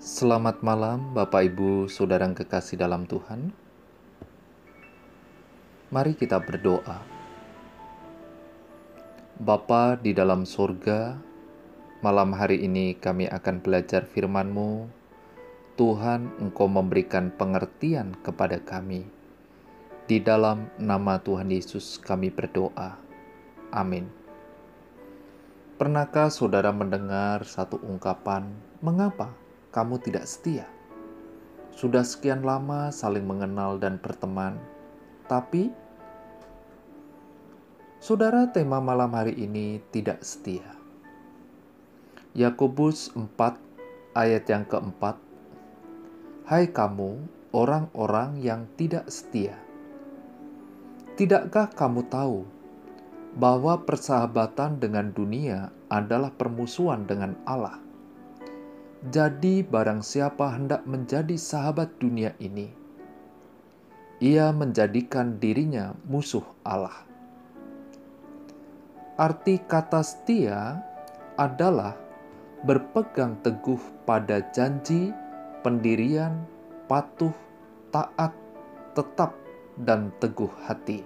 Selamat malam, Bapak, Ibu, saudara kekasih dalam Tuhan. Mari kita berdoa. Bapa di dalam sorga, malam hari ini kami akan belajar firman-Mu. Tuhan, Engkau memberikan pengertian kepada kami. Di dalam nama Tuhan Yesus kami berdoa. Amin. Pernahkah saudara mendengar satu ungkapan, "Mengapa kamu tidak setia?" Sudah sekian lama saling mengenal dan berteman, tapi saudara, tema malam hari ini tidak setia. Yakobus 4 ayat yang keempat, Hai kamu, orang-orang yang tidak setia, tidakkah kamu tahu bahwa persahabatan dengan dunia adalah permusuhan dengan Allah. Jadi, barang siapa hendak menjadi sahabat dunia ini, ia menjadikan dirinya musuh Allah. Arti kata setia adalah berpegang teguh pada janji, pendirian, patuh, taat, tetap, dan teguh hati.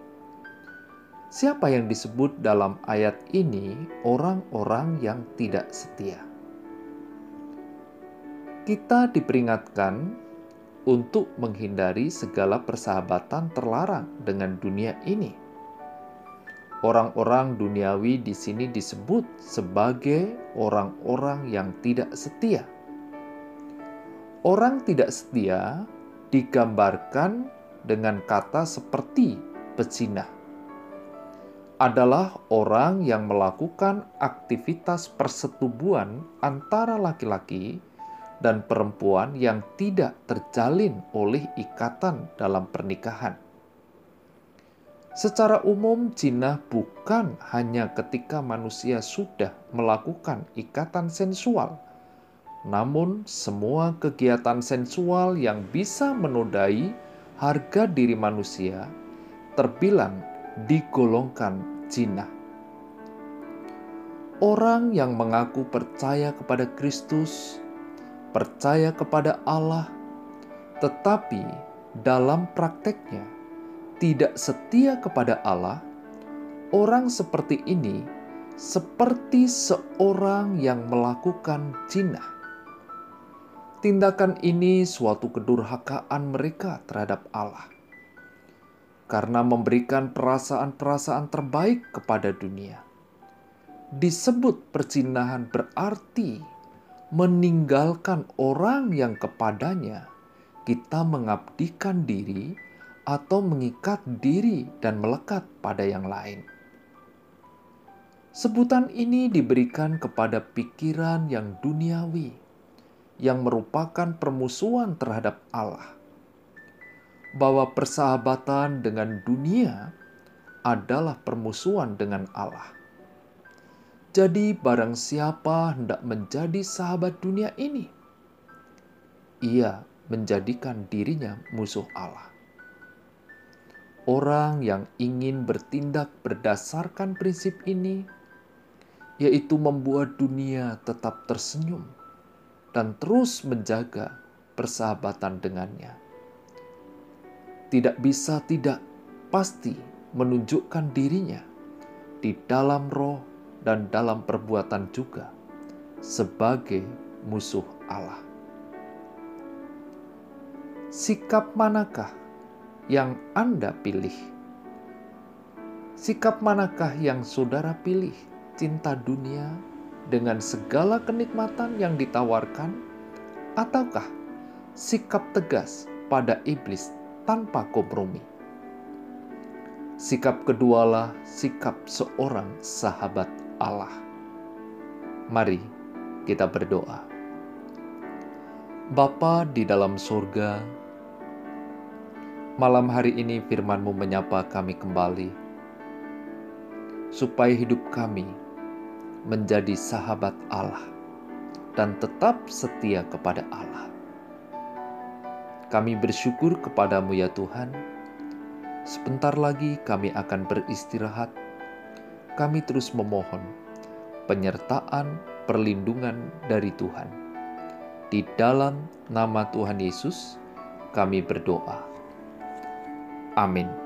Siapa yang disebut dalam ayat ini orang-orang yang tidak setia? Kita diperingatkan untuk menghindari segala persahabatan terlarang dengan dunia ini. Orang-orang duniawi di sini disebut sebagai orang-orang yang tidak setia. Orang tidak setia digambarkan dengan kata seperti pecinah adalah orang yang melakukan aktivitas persetubuhan antara laki-laki dan perempuan yang tidak terjalin oleh ikatan dalam pernikahan. Secara umum, zina bukan hanya ketika manusia sudah melakukan ikatan sensual, namun semua kegiatan sensual yang bisa menodai harga diri manusia terbilang digolongkan zina. Orang yang mengaku percaya kepada Kristus, percaya kepada Allah, tetapi dalam prakteknya tidak setia kepada Allah, orang seperti ini seperti seorang yang melakukan zina. Tindakan ini suatu kedurhakaan mereka terhadap Allah karena memberikan perasaan-perasaan terbaik kepada dunia. Disebut perzinahan berarti meninggalkan orang yang kepadanya kita mengabdikan diri atau mengikat diri dan melekat pada yang lain. Sebutan ini diberikan kepada pikiran yang duniawi, yang merupakan permusuhan terhadap Allah bahwa persahabatan dengan dunia adalah permusuhan dengan Allah. Jadi, barang siapa hendak menjadi sahabat dunia ini, ia menjadikan dirinya musuh Allah. Orang yang ingin bertindak berdasarkan prinsip ini, yaitu membuat dunia tetap tersenyum dan terus menjaga persahabatan dengannya tidak bisa tidak pasti menunjukkan dirinya di dalam roh dan dalam perbuatan juga sebagai musuh Allah. Sikap manakah yang Anda pilih? Sikap manakah yang saudara pilih? Cinta dunia dengan segala kenikmatan yang ditawarkan, ataukah sikap tegas pada iblis tanpa kompromi. Sikap kedualah sikap seorang sahabat Allah. Mari kita berdoa. Bapa di dalam surga, malam hari ini firman-Mu menyapa kami kembali, supaya hidup kami menjadi sahabat Allah dan tetap setia kepada Allah. Kami bersyukur kepadamu ya Tuhan. Sebentar lagi kami akan beristirahat. Kami terus memohon penyertaan perlindungan dari Tuhan. Di dalam nama Tuhan Yesus, kami berdoa. Amin.